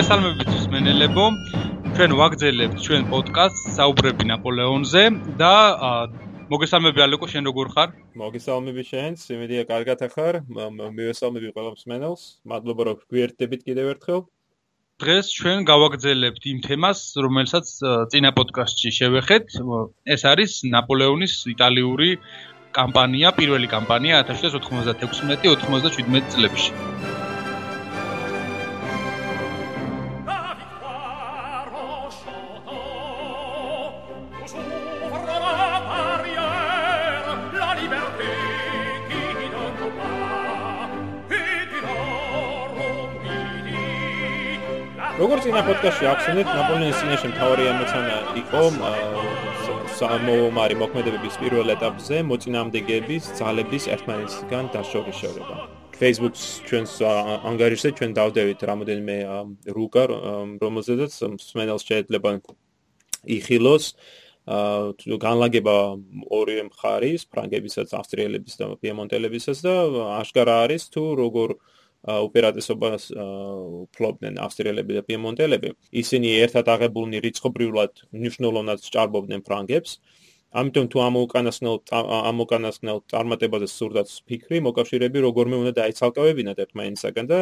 მოგესალმებით მსმენელებო. ჩვენ ვაგზელებთ ჩვენ პოდკასტს საუბრები ნაპოლეონზე და მოგესალმები ალეკო შენ როგორ ხარ? მოგესალმები შენს, იმედია კარგად ახარ. მივესალმები ყველა მსმენელს. მადლობა რომ გვერდებით კიდევ ერთხელ. დღეს ჩვენ გავაგზელებთ იმ თემას, რომელსაც წინა პოდკასტში შევეხეთ. ეს არის ნაპოლეონის იტალიური კამპანია, პირველი კამპანია 1796-97 წლებში. როგორც წინა პოდკასტში ახსენეთ, ნაპოლეონის წინაშე მთავარი ამოცანა იყო სამომარი მოქმედებების პირველ ეტაპზე მოწინააღმდეგეების ძალების ერთმანეთისგან დაშორიშორება. Facebook-ს ჩვენს ანგარიშზე ჩვენ დავდევით რამოდენიმე რუკა, რომელზედაც მსმენელს შეიძლება იხილოს აა განლაგება ორი მხარის, ფრანგებისაც, ავსტრიელებიც და პიემონტელებისაც და აშკარა არის თუ როგორ ოპერატესობას ფლობდნენ ავსტრიელები და პიემონტელები. ისინი ერთად აღებულნი რიცხობრივად მნიშვნელოვნად ჭარბობდნენ ფრანგებს. ამიტომ თუ ამ უკანასკნელ ამ უკანასკნელ წარმატებაზე სურდათ ფიქრი, მოკავშირეები როგორმე უნდა დაიცალკევებინათ ერთმანეთსაგან და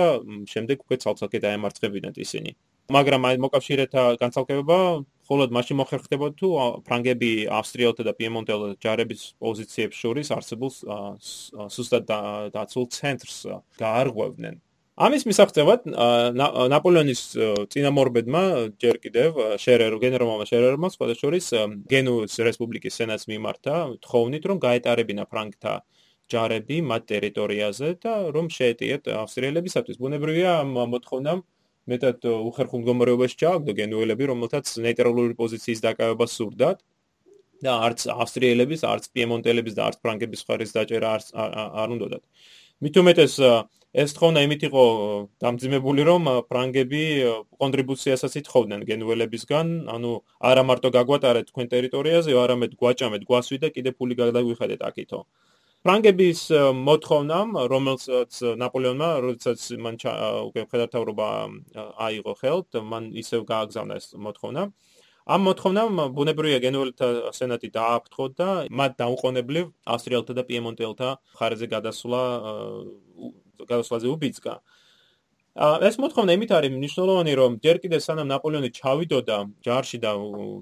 შემდეგ უკვე ცალ-ცალკე დაემარცხებინათ ისინი. მაგრამ აი მოკავშირეთა განცალკევება მხოლოდ მაშინ მოხერხდება თუ ფრანგები ავსტრიელთა და პიემონტელ ჯარების პოზიციებს შორის არსებულ სუსტად დაცულ ცენტრს გაარღვევდნენ. ამის მისაღწევად ნაპოლეონის წინამორბედმა ჯერ კიდევ შერერ გენერალმა შერერმა სხვადასხვა გენუის რესპუბლიკის სენატს მიმართა თხოვნით რომ გაეტარებინა ფრანგთა ჯარები მათ ტერიტორიაზე და რომ შეეტიეთ ავსტრიელებისათვის ბუნებრივია მოთხოვნამ მეტად უხერხულ მდგომარეობაში ჩააგდო გენუელები, რომელთაც ნეიტრალური პოზიციის დაკავება სურდათ და არც ავსტრიელების, არც პიემონტელების და არც ფრანგების ხარის დაჭერა არ არ უნდათ. მით უმეტეს ეს თხოვნა იმით იყო დამძიმებული, რომ ფრანგები კონტრიბუციასაც ითხოვდნენ გენუელებისგან, ანუ არა მარტო გაგვატარეთ თქვენ ტერიტორიაზე, არამედ გვაჭამეთ, გვასვი და კიდე ფული გადაგვიხადეთ აქითო. ფრანგების მოთხოვნამ, რომელსაც ნაპოლეონმა, როდესაც მან უკვე ფედერალობა აიღო ხელთ, მან ისევ გააგზავნა ეს მოთხოვნა. ამ მოთხოვნამ ბუნებრივია გენუელთა სენატი დააფრთხო და მათ დაუყოვნებლივ ავსტრიელთა და პიემონტელთა ხარეზე გადასვლა გადასვლაზე უბიძგა. ეს მოთხოვნა იმით არის მნიშვნელოვანი, რომ ჯერ კიდევ სანამ ნაპოლეონი ჩავიდოდა ჯარში და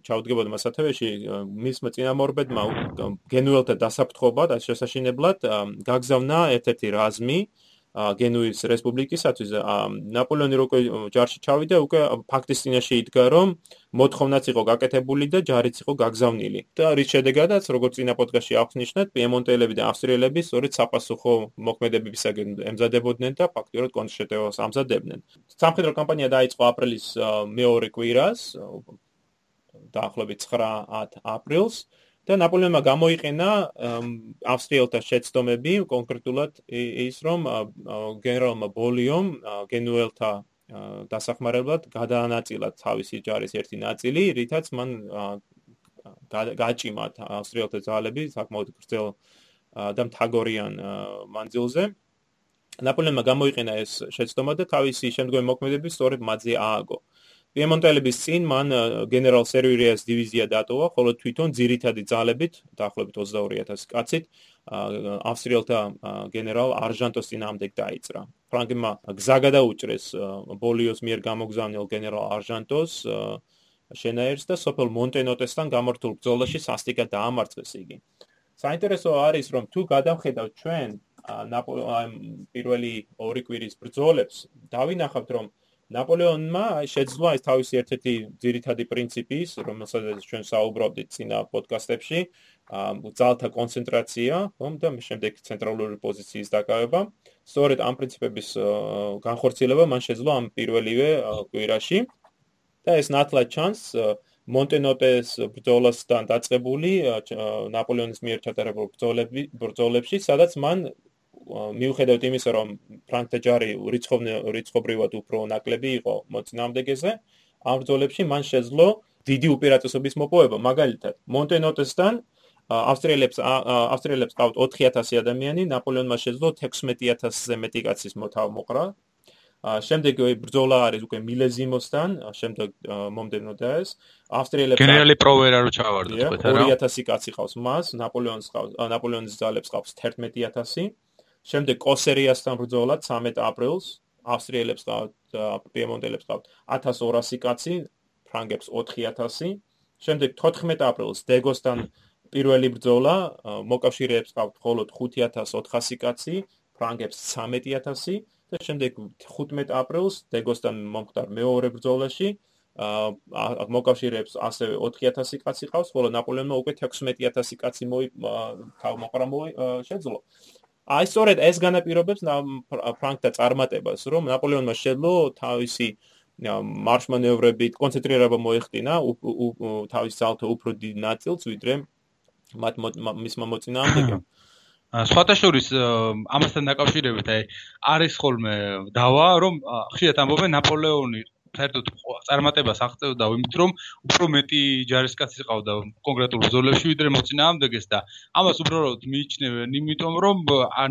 ჩაუდგებოდა მასათევეში, მისმა წინამორბედმა გენუელთა დასაფრთხობა და შესაშინებლად გაგზავნა ერთ-ერთი რაზმი, გენუის რესპუბლიკისათვის ნაპოლეონი უკვე ჯარში ჩავიდა უკვე ფაქტის წინაშე იდგა რომ მოთხოვნაც იყო გაკეთებული და ჯარიც იყო გაგზავნილი. და რის შედეგადაც როგორც წინა პოდკასტში აღნიშნეთ პიემონტელები და ავსტრიელები სწორედ საპასუხო მოქმედებებისაგან ემზადებოდნენ და ფაქტიურად კონტრშეტევას ამზადებდნენ. სამხედრო კამპანია დაიწყო აპრილის მეორე კვირას დაახლოებით 9-10 აპრილს და ნაპოლეონმა გამოიყენა ავსტრიელთა შეცდომები კონკრეტულად ის რომ გენერალმა ბოლიომ გენუელთა დასახმარებლად გადაანაწილა თავისი ჯარის ერთი ნაწილი, რითაც მან გაჭიმა ავსტრიელთა ძალები საკმაოდ გრძელ და მთაგორიან მანძილზე. ნაპოლეონმა გამოიყენა ეს შეცდომა და თავისი შემდგომი მოქმედებები სწორედ მათზე ააგო. პიემონტელების წინ მან გენერალ სერვირიას დივიზია დატოვა, ხოლო თვითონ ძირითადი ძალებით, დაახლოებით 22000 კაცით, ავსტრიელთა გენერალ არჟანტოს წინამდე დაიწყრა. ფრანგებმა გზა გადაუჭრეს ბოლიოს მიერ გამოგზავნილ გენერალ არჟანტოს შენაერს და სოფელ მონტენოტესთან გამართულ ბრძოლაში სასტიკად დაამარცხეს იგი. საინტერესო არის, რომ თუ გადავხედავთ ჩვენ ნაპოლეონ პირველი ორი კვირის ბრძოლებს, დავინახავთ, რომ ნაპოლეონმა შეძლო ეს თავისი ერთ-ერთი ძირითადი პრინციპის, რომელსაც ჩვენ საუბრობდით წინა პოდკასტებში, ძალთა კონცენტრაცია, ხომ და შემდეგ ცენტრალური პოზიციის დაკავება. სწორედ ამ პრინციპების განხორციელება მან შეძლო ამ პირველივე კვირაში. და ეს ნათლად ჩანს მონტენოტეს ბრძოლასთან დაწყებული ნაპოლეონის მიერ ჩატარებულ ბრძოლებში, სადაც მან მიუხედავად იმისა, რომ ფრანკთა ჯარი რიცხობრივად უფრო ნაკლები იყო მოწინააღმდეგეზე, ამ ბრძოლებში მან შეძლო დიდი უპირატესობის მოპოვება. მაგალითად, მონტენოტესთან ავსტრიელებს ავსტრიელებს ყავთ 4000 ადამიანი, ნაპოლეონმა შეძლო 16000-ზე მეტი კაცის მოთავმოყრა. შემდეგ ბრძოლა არის უკვე მილეზიმოსთან, შემდეგ მომდენო და ეს ავსტრიელებს გენერალი პროვერა რო ჩავარდოთ თქვა რა 2000 კაცი ყავს მას, ნაპოლეონის ყავს, ნაპოლეონის ძალებს ყავს 11000. შემდეგ კოსერიასთან ბრძოლა 13 აპრილს, ავსტრიელებს ყავთ, პიემონტელებს ყავთ 1200 კაცი, ფრანგებს 4000. შემდეგ 14 აპრილს დეგოსთან პირველი ბრძოლა, მოკავშირეებს ყავთ მხოლოდ 5400 კაცი, ფრანგებს 13000. და შემდეგ 15 აპრილს დეგოსთან მომხდარ მეორე ბრძოლაში აა მოკავშირეებს ასევე 4000 კაცი ყავს, ხოლო ნაპოლეონმა უკვე 16000 კაცი მოი თავმოყრა შეძლო. აი სწორედ ეს განაპირობებს ფრანკთა წარმატებას, რომ ნაპოლეონმა შეძლო თავისი მარშმანევრებით კონცენტრირება მოეხდინა თავის ძალთა უფრო დიდ ნაწილს, ვიდრე მათ მისმა მოწინააღმდეგემ. სხვათაშორის ამასთან დაკავშირებით აი არის ხოლმე დავა რომ ხშირად ამბობენ ნაპოლეონი საერთოდ წარმატებას აღწევდა იმით რომ უფრო მეტი ჯარისკაცი ყავდა კონკრეტულ ბრძოლებში ვიდრე მოწინააღმდეგეს და ამას უბრალოდ მიიჩნევენ იმიტომ რომ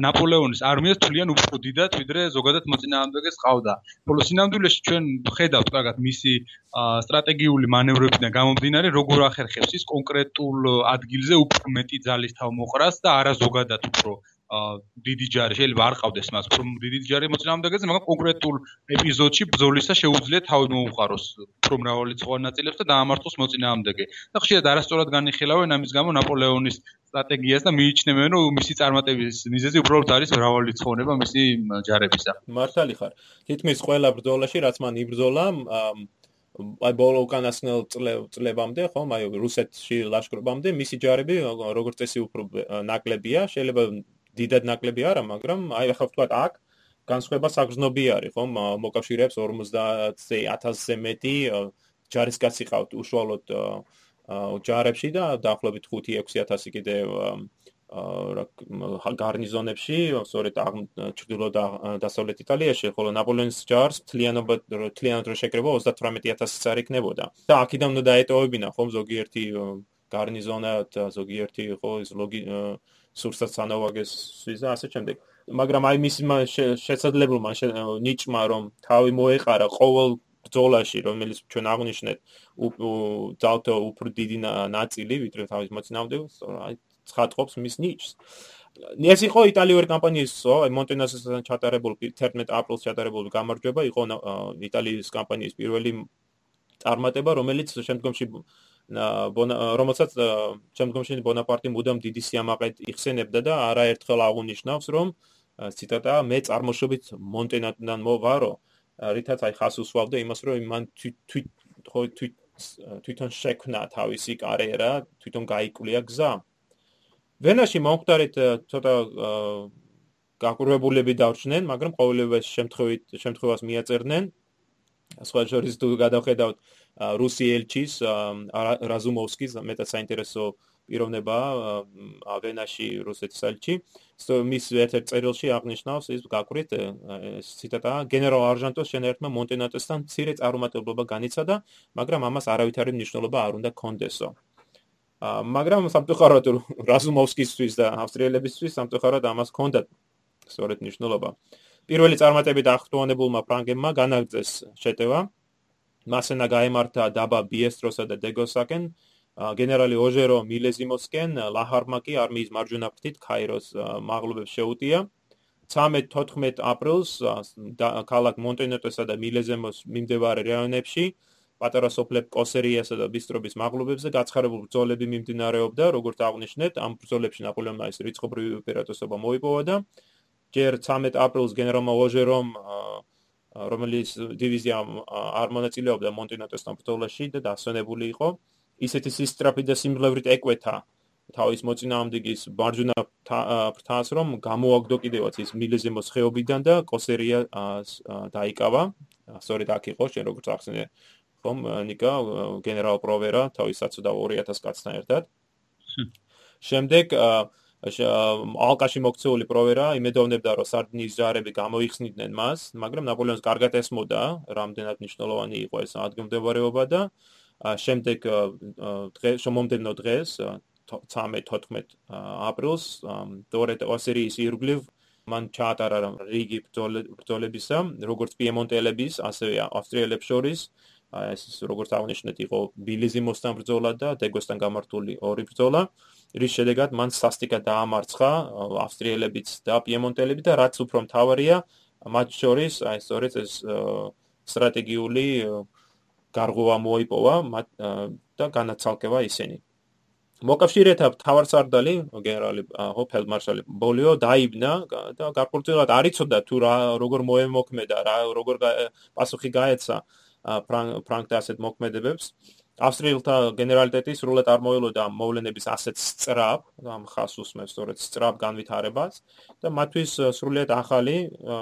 ნაპოლეონის არმიას თვლიან უფრო დიდად ვიდრე ზოგადად მოწინააღმდეგეს ყავდა. ხოლო სინამდვილეში ჩვენ ხედავთ კარგად მისი სტრატეგიული მანევრებიდან გამომდინარე როგორ ახერხებს ის კონკრეტულ ადგილზე უფრო მეტი ძალის თავმოყრას და არა ზოგადად უფრო დიდი ჯარი შეიძლება არ ყავდეს მას რომ დიდი ჯარი მოწინააღმდეგეზე მაგრამ კონკრეტულ ეპიზოდში ბრძოლისა შეუძლია თავი მოუყაროს უფრო მრავალი ცხოვან ნაწილებს და დაამართოს მოწინააღმდეგე. და ხშირად არასწორად განიხილავენ ამის გამო ნაპოლეონის სტრატეგიას და მიიჩნევენ რომ მისი წარმატების მიზეზი უბრალოდ არის მრავალი ცხოვნება მისი ჯარებისა. მართალი ხარ. თითქმის ყველა ბრძოლაში რაც მან იბრძოლა აი ბოლო უკანასკნელ წლებამდე ხომ აი რუსეთში ლაშქრობამდე მისი ჯარები როგორც წესი უფრო ნაკლებია შეიძლება დიდად ნაკლები არა, მაგრამ აი ახლა ვთქვა აქ განსხვება საგრძნობი არის, ხომ? მოკავშირეებს 50-ზე 1000-ზე მეტი ჯარისკაცი ყავთ უშუალოდ ჯარებში და დაახლოებით 5-6000 კიდე აა გარნიზონებში, სწორედ ჩრდილო და დასავლეთ იტალიაში, ხოლო ნაპოლეონის ჯარს თლიანობა თლიანად რო შეკრება 38000 წარი იქნებოდა. და აქედან უნდა დაეტოვებინა ხომ ზოგიერთი გარნიზონა და ზოგიერთი ხო ის ლოგი სურსაც ანავაგეს სვიზა ასე შემდეგ. მაგრამ აი მის შესაძლებელმა ნიჭმა რომ თავი მოეყარა ყოველ ბრძოლაში რომელიც ჩვენ აღნიშნეთ ძალთა უფრო დიდი ნაწილი ვიდრე თავის მოწინააღმდეგეს აი ცხადყოფს მის ნიჭს. ეს იყო იტალიური კამპანიის აი მონტენასთან ჩატარებული 11 აპრილს ჩატარებული გამარჯვება იყო იტალიის კამპანიის პირველი წარმატება რომელიც შემდგომში რომელსაც შემდგომში ბონაპარტი მუდამ დიდი სიამაყედ იხსენებდა და არაერთხელ აღუნიშნავს რომ ციტატა მე წარმოშობით მონტენატიდან მოვარო. რითაც აი ხას უსვავდა იმას რომ მან თვით თვით თვითონ შექმნა თავისი კარიერა თვითონ გაიკვლია გზა. ვენაში მომხდარით ცოტა გაკურებულები დავრჩნენ მაგრამ ყოველივეს შემთხვევით შემთხვევას მიაწერდნენ. სხვა შორის თუ გადავხედავთ რუსი ელჩის რაზუმოვსკის მეტად საინტერესო პიროვნება ავენაში რუსეთის ელჩი. მის ერთ-ერთ წერილში აღნიშნავს ის გაკვრით ციტატა გენერალ არჟანტოს შენერთმა მონტენატესთან ცირე წარუმატებლობა განიცადა მაგრამ ამას არავითარი მნიშვნელობა არ უნდა კონდესო მაგრამ სამწუხაროდ რაზუმოვსკისთვის და ავსტრიელებისთვის სამწუხაროდ ამას ჰქონდა სწორედ მნიშვნელობა. პირველი წარმატებით აღფრთოვანებულმა ფრანგებმა განაგრძეს შეტევა. მასენა გაემართა დაბა ბიესტროსა და დეგოსაკენ. გენერალი ოჟერო მილეზიმოსკენ ლაჰარმაკი არმიის მარჯვენა ფრთით ქაიროს მაღლობებს შეუტია. 13-14 აპრილს ქალაქ მონტენეტოსა და მილეზემოს მიმდებარე რაიონებში პატარა სოფლებ კოსერიასა და ბისტრობის მაღლობებზე გაცხარებული ბრძოლები მიმდინარეობდა, როგორც აღნიშნეთ, ამ ბრძოლებში ნაპოლეონმა ის რიცხობრივი ოპერატოსობა მოიპოვა და ჯერ 13 აპრილს გენერალმა ოჟერომ რომელიც დივიზია არ მონაწილეობდა მონტენატოსთან ბრძოლაში და დასვენებული იყო. ისეთი სისტრაფი და სიმძლევრით ეკვეთა თავის მოწინააღმდეგის მარჯვენა ფრთას რომ გამოაგდო კიდევაც ის მილეზემოს ხეობიდან და კოსერია დაიკავა. სწორედ აქ იყო შენ როგორც ახსენე ხომ ნიკა გენერალ პროვერა თავის საცოდა 2000 კაცთან ერთად. შემდეგ ალკაში მოქცეული პროვერა იმედოვნებდა რომ სარდინის ჯარები გამოიხსნიდნენ მას, მაგრამ ნაპოლეონს კარგად ესმოდა, რამდენად მნიშვნელოვანი იყო ეს ადგილმდებარეობა და შემდეგ დღეს შემომდენო დღეს 13-14 აპრილს დორეტ ოსერიის ირგლივ მან ჩაატარა რიგი ბრძოლებისა, როგორც პიემონტელების, ასევე ავსტრიელებს შორის. ეს როგორც აღნიშნეთ, იყო ბილიზიმოსთან ბრძოლა და დეგოსთან გამართული ორი ბრძოლა. რის შედეგად მან სასტიკად დაამარცხა ავსტრიელებიც და პიემონტელები და რაც უფრო მთავარია, მათ შორის აი სწორედ ეს სტრატეგიული გარღვევა მოიპოვა და განაცალკევა ისინი. მოკავშირეთა თავარსარდალი გენერალი ჰოფელდმარშალი ბოლიო დაიბნა და გარკვეულწილად არიწოდა თუ რა როგორ მოემოქმედა რა როგორ პასუხი გაეცა ფრანკთა ასეთ მოქმედებებს ავსტრიელთა გენერალიტეტი სრულად არ მოელოდა მოვლენების ასეთ სწრაფ ამ ხას უსმენს სწორედ სწრაფ განვითარებას და მათთვის სრულად ახალი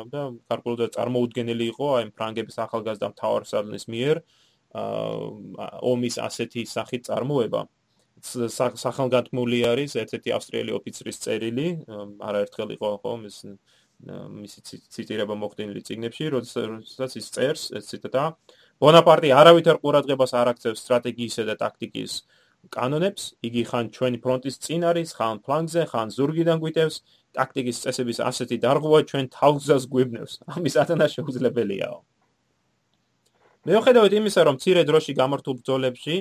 და გარკვეულწილად წარმოუდგენელი იყო აი ფრანგების ახალგაზრდა მთავარსარდლის მიერ ომის ასეთი სახით წარმოება. სახელგანთმული არის ერთ-ერთი ავსტრიელი ოფიცრის წერილი, არაერთხელ იყო ხომ ეს მისი ციტირება მოხდენილი ციგნებში, როდესაც ის წერს, ეს ციტატა: ბონაპარტი არავითარ ყურადღებას არ აქცევს სტრატეგიისა და ტაქტიკის კანონებს, იგი ხან ჩვენი ფრონტის წინ არის, ხან ფლანგზე, ხან ზურგიდან გვიტევს, ტაქტიკის წესების ასეთი დარღვევა ჩვენ თავგზას გვიბნევს. ამის ათანა შეუძლებელიაო. მეუხედავად იმისა, რომ ცირე დროში გამართულ ბრძოლებში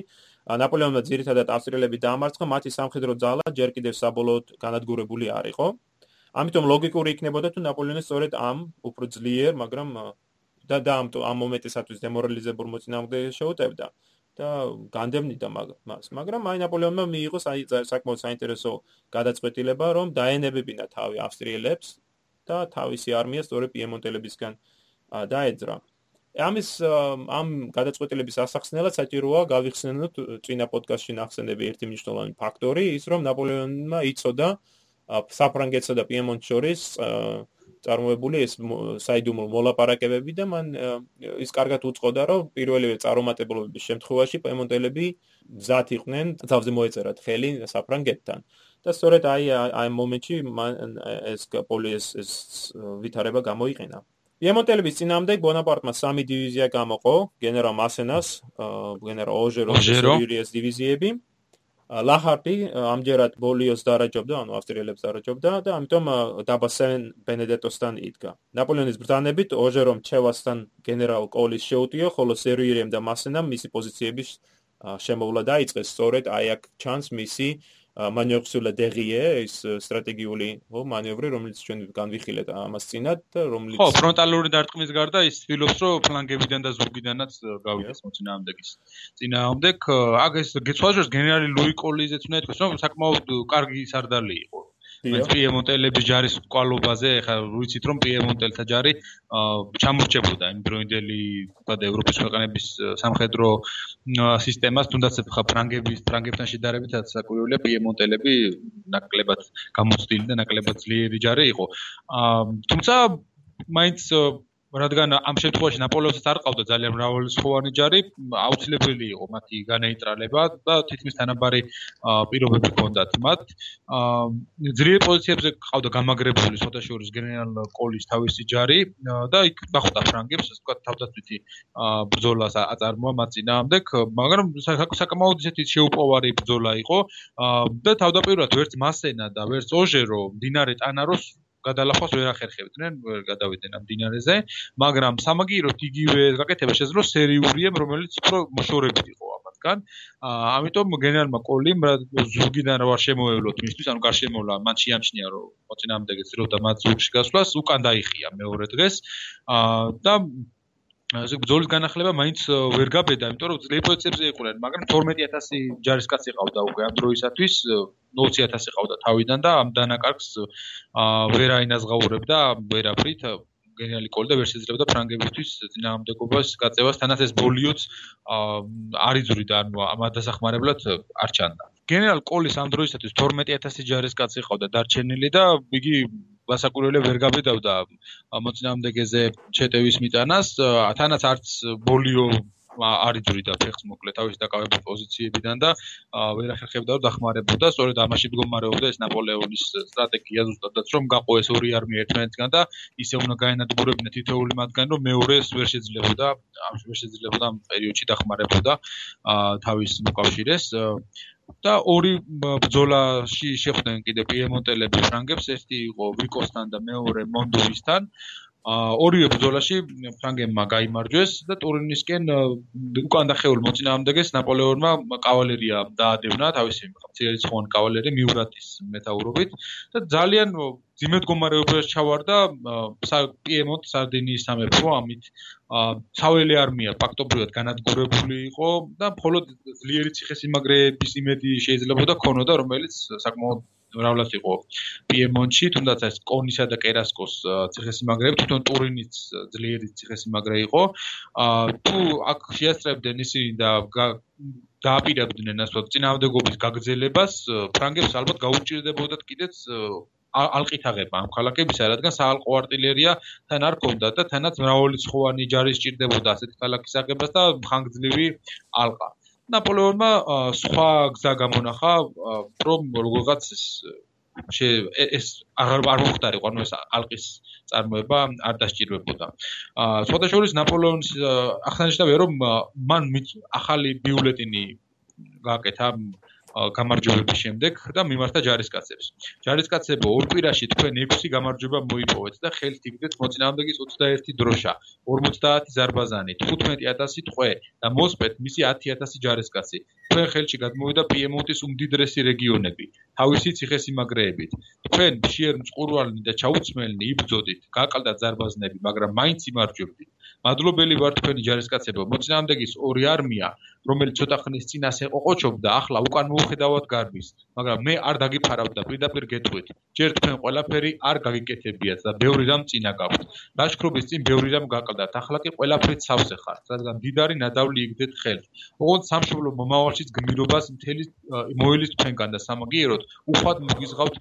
ნაპოლეონმა ძირითადად ავსტრიელები დაამარცხა, მათი სამხედრო ძალა ჯერ კიდევ საბოლოოდ განადგურებული არ იყო. ამიტომ ლოგიკური იქნებოდა თუ ნაპოლეონი სწორედ ამ უფრო ძლიერ, მაგრამ და და ამ ამ მომენტისათვის დემორალიზებულ მოწინააღმდეგეს შეუტევდა და განდევნიდა მას. მაგრამ აი ნაპოლეონმა მიიღო საკმაოდ საინტერესო გადაწყვეტილება, რომ დაენებებინა თავი ავსტრიელებს და თავისი არმია სწორედ პიემონტელებისგან დაეძრა. ამის ამ გადაწყვეტილების ასახსნელად საჭიროა გავიხსენოთ წინა პოდკასტში ნახსენები ერთი მნიშვნელოვანი ფაქტორი ის რომ ნაპოლეონმა იწოდა საფრანგეთსა და პიემონტს შორის წარმოებული ეს საიდუმლო მოლაპარაკებები და მან ის კარგად უწყოდა რომ პირველივე წარუმატებლობების შემთხვევაში პიემონტელები მზად იყვნენ თავზე მოეწერათ ხელი საფრანგეთთან. და სწორედ აი აი მომენტში ეს პოლიეს ეს ვითარება გამოიყენა. პიემონტელების წინამდე ბონაპარტმა სამი დივიზია გამოყო, გენერალ მასენას, გენერალ ოჟეროს და იურიეს დივიზიები. ლაჰარტი ამჯერად ბოლიოს დარაჯობდა, ანუ ავსტრიელებს დარაჯობდა და ამიტომ დაბა სენ ბენედეტოსთან იდგა. ნაპოლეონის ბრძანებით ოჟერომ ჩევასთან გენერალ კოლის შეუტიო, ხოლო სერიურიემ და მასენამ მისი პოზიციების შემოვლა დაიწყეს. სწორედ აი აქ ჩანს მისი მანიოვრსულა დერიე ის სტრატეგიული ხო მანევრი რომელიც ჩვენ განვიხილეთ ამას წინათ და რომელიც ხო ფრონტალური დარტყმის გარდა ის თვითონ რომ ფლანგებიდან და ზურგიდანაც გავიდეს მოწინააღმდეგის წინააღმდეგ. აგ ეს გეცვალოს გენერალი ლუი კოლიზეც უნდა ეთქოს რომ საკმაოდ კარგი სარდალი იყო ეს პიემონტელების ჯარის კვალობაზე ხა ვიცით რომ პიემონტელთა ჯარი ჩამორჩებოდა. იმ დროინდელი თქვა ევროპის ქვეყნების სამხედრო სისტემას. თუნდაც ხა ფრანგების ფრანგებთან შედარებით საკვირველია პიემონტელები ნაკლებად გამოცდილი და ნაკლებად ძლიერი ჯარი იყო. თუმცა მაინც რადგან ამ შემთხვევაში ნაპოლეონსაც არ ყავდა ძალიან მრავალი სხვანი ჯარი, აუცილებელი იყო მათი განეიტრალება და თითქმის თანაბარი პირობები ჰქონდათ მათ. ძლიერ პოზიციებზე ყავდა გამაგრებული სოთაშორის გენერალ კოლის თავისი ჯარი და იქ დახვდა ფრანგებს, ასე ვთქვათ, თავდაცვითი ბრძოლას აწარმოა მათ წინააღმდეგ, მაგრამ საკმაოდ ისეთი შეუპოვარი ბრძოლა იყო და თავდაპირველად ვერც მასენა და ვერც ოჟერო დინარე ტანაროს გადალახვას ვერ ახერხებდნენ, ვერ გადავიდნენ ამ დინარეზე, მაგრამ სამაგიეროდ იგივე გაკეთება შეძლო სერიურიემ, რომელიც უფრო მოშორებით იყო ამათგან. ამიტომ გენერალმა კოლიმ ზურგიდან რა შემოევლოთ მისთვის, ანუ გარშემოვლა, მან შეამჩნია, რომ მოწინააღმდეგე ცდილობდა მათ ზურგში გასვლას, უკან დაიხია მეორე დღეს. და ასე ბძოლის განახლება მაინც ვერ გაბედა, იმიტომ რომ ძლიერ პოზიციებზე იყვნენ, მაგრამ 12000 ჯარისკაცი ყავდა უკვე ამ დროისათვის, 20000 ყავდა თავიდან და ამ დანაკარგს ვერ აინაზღაურებდა ვერაფრით გენერალი კოლი და ვერ შეძლებდა ფრანგებისთვის ძინაამდეგობას გაწევას, თანაც ეს ბოლიოც არ იძურიდა, ანუ ამ დასახმარებლად არ ჩანდა. გენერალ კოლის ამ დროისათვის 12000 ჯარისკაცი ყავდა დარჩენილი და იგი გასაკურველი ვერ გაბედავდა მოწინააღმდეგეზე ჩეტევის მიტანას. თანაც არც ბოლიო არ იძვრიდა ფეხს მოკლე თავის დაკავებულ პოზიციებიდან და ვერ ახერხებდა რომ დახმარებოდა. სწორედ ამაში მდგომარეობდა ეს ნაპოლეონის სტრატეგია ზუსტადაც რომ გაყო ეს ორი არმია ერთმანეთისგან და ისე უნდა გაენადგურებინა თითოეული მათგანი რომ მეორეს ვერ შეძლებოდა ვერ შეძლებოდა ამ პერიოდში დახმარებოდა თავის მოკავშირეს და ორი ბრძოლაში შეხვდნენ კიდე პიემონტელები ფრანგებს, ერთი იყო ვიკოსთან და მეორე მონდუისთან. ორივე ბრძოლაში ფრანგებმა გამოიმარჯვეს და ტურინისკენ უკან დახეულ მოწინააღმდეგეს ნაპოლეონმა კავალერია დაადევნა თავისი მცირერიცხოვანი კავალერი მიურატის მეტაურობით და ძალიან ძიმედ გომარეობაში ჩავარდა პიემონტ სარდინიის სამეფო ამით ცაველი არმია ფაქტობრივად განადგურებული იყო და მხოლოდ ძლიერი ციხესიმაგრეების იმედი შეიძლება და ქონოდა რომელიც საკმაოდ მრავლად იყო პიემონტში, თუნდაც ეს კონისა და კერასკოს ციხესიმაგრეები, თვითონ ტურინის ძლიერი ციხესიმაგრე იყო. თუ აქ შეასწრებდნენ ისინი და დააპირებდნენ ასე ვთქვათ, წინააღმდეგობის გაგრძელებას, ფრანგებს ალბათ გაუჭირდებოდათ კიდეც ალყითაღება ამ ქალაქებისა, რადგან საალყო არტილერია თან არ ქონდა და თანაც მრავალი ცხოვანი ჯარი სჭირდებოდა ასეთ ქალაქის აღებას და ხანგრძლივი ალყა. ნაპოლეონმა სხვა გზა გამონახა, რომ როგორღაც შე ეს აღარ არ მოხდარიყო, ანუ ეს ალყის წარმოება არ დასჭირვებოდა. აა სხვადასხვა ნაპოლეონის აღსანიშნავია, რომ მან ახალი ბიულეტინი გააკეთა გამარჯვებების შემდეგ და მიმართა ჯარისკაცებს. ჯარისკაცებო, ორ კვირაში თქვენ 6 გამარჯვება მოიპოვეთ და ხელთ იგდეთ მოწინააღმდეგის 21 დროშა, 50 ზარბაზანი, 15000 ტყვე და მოსპეთ მისი 10000 ჯარისკაცი. თქვენ ხელში გადმოვიდა პიემონტის უმდიდრესი რეგიონები, თავისი ციხესიმაგრეებით. თქვენ შეერ მწყურვალნი და ჩაუცმელნი იბძოდით, გაყალდათ ზარბაზნები, მაგრამ მაინც იმარჯვებდით. მადლობელი ვარ თქვენი ჯარისკაცებო, მოწინააღმდეგის ორი არმია რომელიც ცოტა ხნის წინ ასე ყოყოჩობდა, ახლა უკან მოუხედავად გარბის, მაგრამ მე არ დაგიფარავთ და პირდაპირ გეტყვით. ჯერ თქვენ ყველაფერი არ გაგიკეთებიათ და ბევრი რამ წინა გაქვთ. ლაშქრობის წინ ბევრი რამ გაკლდათ, ახლა კი ყველაფრით სავსე ხართ, რადგან დიდარი ნადავლი იგდეთ ხელს. ოღონდ სამშობლო მომავალშიც გმირობას მთელი მოილის თქვენგან და სამაგიეროდ უხვად მოგიზღავთ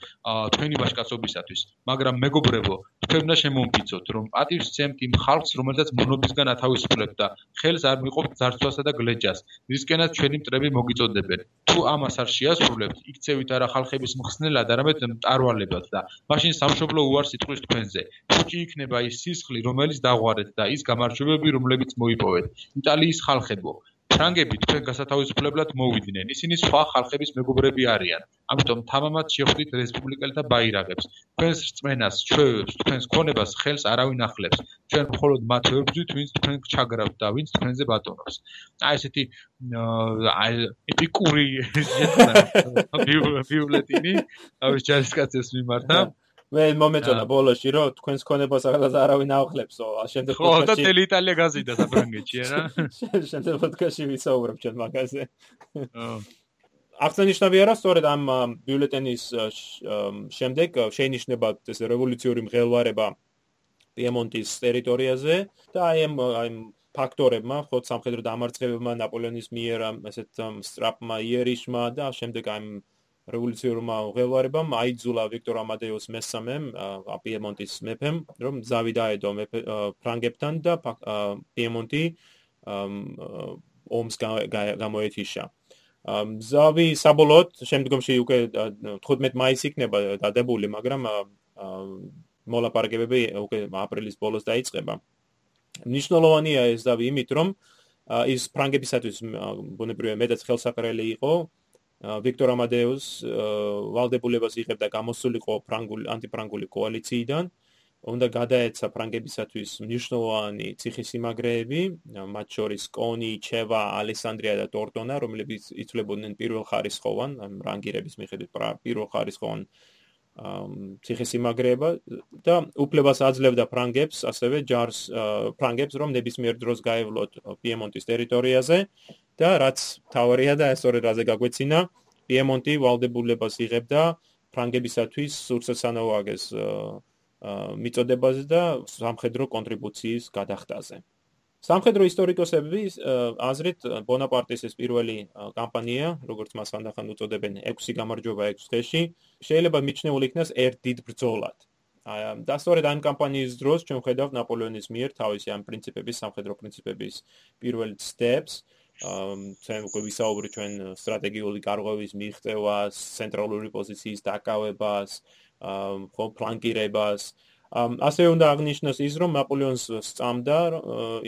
თქვენი ვაჟკაცობისათვის. მაგრამ მეგობრებო, თქვენ უნდა შემომფიცოთ, რომ პატივს ცემთ იმ ხალხს, რომელსაც მონობისგან ათავისუფლებთ და ხელს არ მიყოფთ ძარცვასა და გლეჯას. რისკენაც ჩვენი მტრები მოგიწოდებენ. თუ ამას არ შეასრულებთ, იქცევით არა ხალხების მხსნელად, არამედ მტარვალებად და მაშინ სამშობლო უარს იტყვის თქვენზე. ფუჭი იქნება ის სისხლი, რომელიც დაღვარეთ და ის გამარჯვებები, რომლებიც მოიპოვეთ. იტალიის ხალხებო, ფრანგები თქვენ გასათავისუფლებლად მოვიდნენ. ისინი სხვა ხალხების მეგობრები არიან. ამიტომ თამამად შეხვდით რესპუბლიკელთა ბაირაღებს. თქვენს რწმენას, ჩვენს თქვენს ქონებას ხელს არავინ ახლებს. ჩვენ მხოლოდ მათ ვებრძვით, ვინც თქვენ ჩაგრავთ და ვინც თქვენზე ბატონობს. აი ესეთი აი ეპიკური ბიულეტინი ავის ჯარისკაცებს მიმართა. მე მომეწონა ბოლოში რომ თქვენს ქონებას აღარ არავინ აახლებსო შემდეგ ხო და თელი იტალია გაზიდა საფრანგეთში არა? შემდეგ პოდკასტში ვისაუბრებ ჩვენ მაგაზე. აღსანიშნავია რა სწორედ ამ ბიულეტენის შემდეგ შეინიშნება ეს რევოლუციური მღელვარება პიემონტის ტერიტორიაზე და აი ამ აი ფაქტორებმა ხო სამხედრო დამარცხებებმა ნაპოლეონის მიერ ესეთ სტრაპმა იერიშმა და შემდეგ აი რევოლუციურმა უღელვარებამ აიძულა ვიქტორ ამადეუს მესამემ პიემონტის მეფემ რომ ზავი დაედო მეფე ფრანგებთან და პიემონტი ომს გამოეთიშა. ზავი საბოლოოდ შემდგომში უკვე 15 მაისს იქნება დადებული მაგრამ მოლაპარაკებები უკვე აპრილის ბოლოს დაიწყება. ნიშნულოვანია ეს ზავი იმით რომ ის ფრანგებისათვის ბუნებრივია მეტად ხელსაყრელი იყო ვიქტორ ამადეუს ვალდებულებას იღებდა გამოსულიყო ფრანგული ანტიფრანგული კოალიციიდან. უნდა გადაეცა ფრანგებისათვის მნიშვნელოვანი ციხისიმაგრეები მათ შორის კონი, ჩევა, ალესანდრია და ტორტონა რომლებიც იწლებოდნენ პირველ ხარისხოვან რანგირების მიხედვით პირველ ხარისხოვან ციხისიმაგრეება და უფლებას აძლევდა ფრანგებს ასევე ჯარს ფრანგებს რომ ნებისმიერ დროს გაევლოთ პიემონტის ტერიტორიაზე და რაც თავარია და ორი რაზე გაგვეცინა პიემონტი ვალდებულებას იღებდა ფრანგებისათვის სურსესანოვაგეს მიწოდებაზე და სამხედრო კონტრიბუციის გადახდაზე. სამხედრო ისტორიკოსების აზრით ბონაპარტის ეს პირველი კამპანია, როგორც მას ანდახან უწოდებენ 6 გამარჯვება 6 დღეში, შეიძლება მიჩნეული იქნას ერთ დიდ ბრძოლად. აი და სწორედ ამ კამპანიის დროს ჩვენ ხედავთ ნაპოლეონის მიერ თავისი ამ პრინციპების, სამხედრო პრინციპების პირველ steps ჩვენ უკვე ვისაუბრეთ ჩვენ სტრატეგიული გარღვევის მიღწევას, ცენტრალური პოზიციის დაკავებას, ხო ფლანკირებას. ასე უნდა აღნიშნოს ის, რომ ნაპოლეონს სწამდა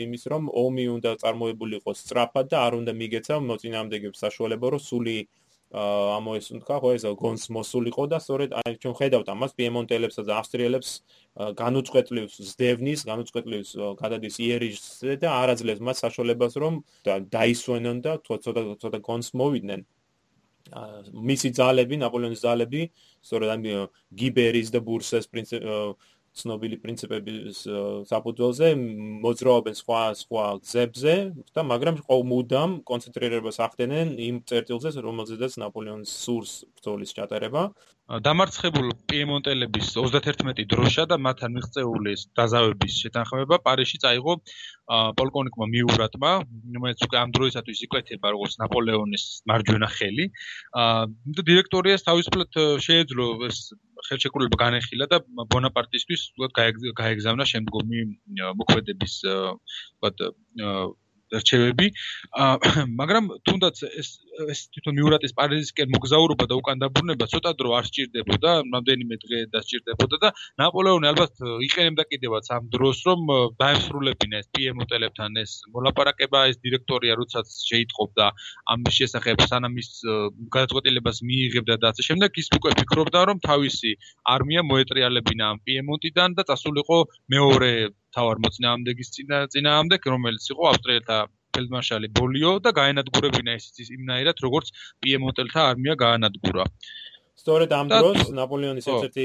იმის, რომ ომი უნდა წარმოებული იყოს სწრაფად და არ უნდა მიგეცა მოწინააღმდეგებს საშუალება, რომ სული ამოესუნთქა ხო ეს გონს მოსულიყო და სწორედ აი ჩვენ ხედავთ ამას პიემონტელებსა და ავსტრიელებს განუწყვეტლივს ზდევნის, განუწყვეტლივს გადადის იერიშზე და არაძლევს მათ საშუალებას რომ დაისვენონ და ცოტა ცოტა გონს მოვიდნენ. მისი ძალები, ნაპოლეონის ძალები, სწორედ ამ გიბერის და ბურსეს პრინციპ ცნობილი პრინციპების საფუძველზე მოძრაობენ სხვა სხვა გზებზე და მაგრამ ყოველ მუდამ კონცენტრირებას ახდენენ იმ წერტილზე რომელზედაც ნაპოლეონის სურს ბრძოლის ჩატარება დამარცხებულ პიემონტელების 31 დროშა და მათთან მიღწეული დაზავების შეთანხმება პარიზში წაიღო პოლკოვნიკმა მიურატმა, რომელიც უკვე ამ დროისათვის იკვეთება როგორც ნაპოლეონის მარჯვენა ხელი. და დირექტორიას თავისუფლად შეეძლო ეს ხელშეკრულება განეხილა და ბონაპარტისთვის გაეგზავნა შემდგომი მოქმედების ვთქვათ რჩევები. მაგრამ თუნდაც ეს ეს თვითონ მიურატის პარიზისკენ მოგზაურობა და უკან დაბრუნება ცოტა დრო არ სჭირდებოდა, რამდენიმე დღე დასჭირდებოდა და ნაპოლეონი ალბათ იყენებდა კიდევაც ამ დროს, რომ დაესრულებინა ეს პიემონტელებთან ეს მოლაპარაკება, ეს დირექტორია როდესაც შეიტყობდა ამის შესახებ, სანამ ის გადაწყვეტილებას მიიღებდა და ასე შემდეგ, ის უკვე ფიქრობდა, რომ თავისი არმია მოეტრიალებინა ამ პიემონტიდან და წასულიყო მეორე თავარ მოწინააღმდეგის წინა წინააღმდეგ რომელიც იყო ავსტრიელთა ფელდმარშალი ბოლიო და გაენადგურებინა ეს იმნაირად როგორც პიემონტელთა არმია გაანადგურა. სწორედ ამ დროს ნაპოლეონის ერთ-ერთი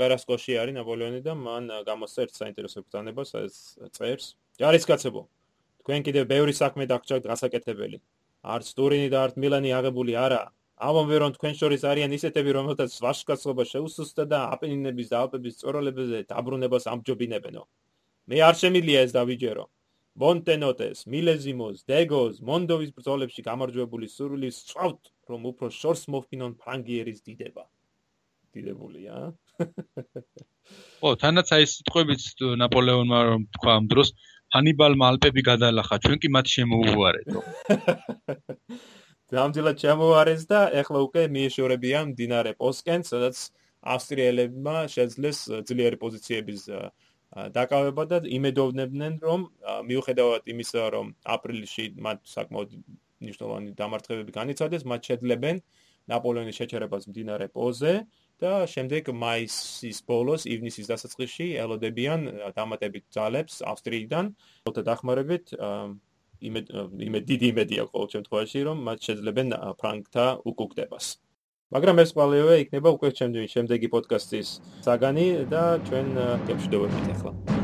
კარასკოში არის ნაპოლეონი და მან გამოსცა ერთ საინტერესო ბრძანებას ეს წერს. ჯარისკაცებო თქვენ კიდევ ბევრი საქმე დაგჭირთ გასაკეთებელი. არც ტურინი და არც მილანი აღებული არა. ამბობენ რომ თქვენ შორის არიან ისეთები რომელთაც ვაშკაცობა შეუსუსტა და აპენინების და ალპების წოროლებებზე დაბრუნებას ამჯობინებენო მე არ შემილია ეს დავიჯერო. მონტენოტეს, მილეზიმოს, დეგოს, მონდოვის ბრძოლებში გამარჯვებული სურვილი სწავთ, რომ უფრო შორს მოფინონ ფრანგიერის დიდება. დიდებულია? ო, თანაც აი სიტყვებით ნაპოლეონმა რომ თქვა ამ დროს ჰანიბალმა ალპები გადალახა, ჩვენ კი მათ შემოუვარეთო. დამძილად შემოუარეს და ეხლა უკვე მიეშორებიან დინარე პოსკენ, სადაც ავსტრიელებმა შეძლეს ძლიერი პოზიციების დაკავება და იმედოვნებდნენ რომ მიუხედავად იმისა რომ აპრილში მათ საკმაოდ ნიშნულოვანი დამარცხებები განიცადეს მათ შეძლებენ ნაპოლეონის შეჩერებას მდინარე პოზე და შემდეგ მაისის ბოლოს ივნისის დასაწყისში ელოდებიან დამატებით ძალებს ავსტრიიდან თოთა დახმარებით იმედ იმედ დიდი იმედია ყოველ შემთხვევაში რომ მათ შეძლებენ ფრანგთა უკუგდებას მაგრამ ეს ყველევე იქნება უკვე ჩემი შემდეგი პოდკასტის საგანი და ჩვენ გემშვიდობებით ახლა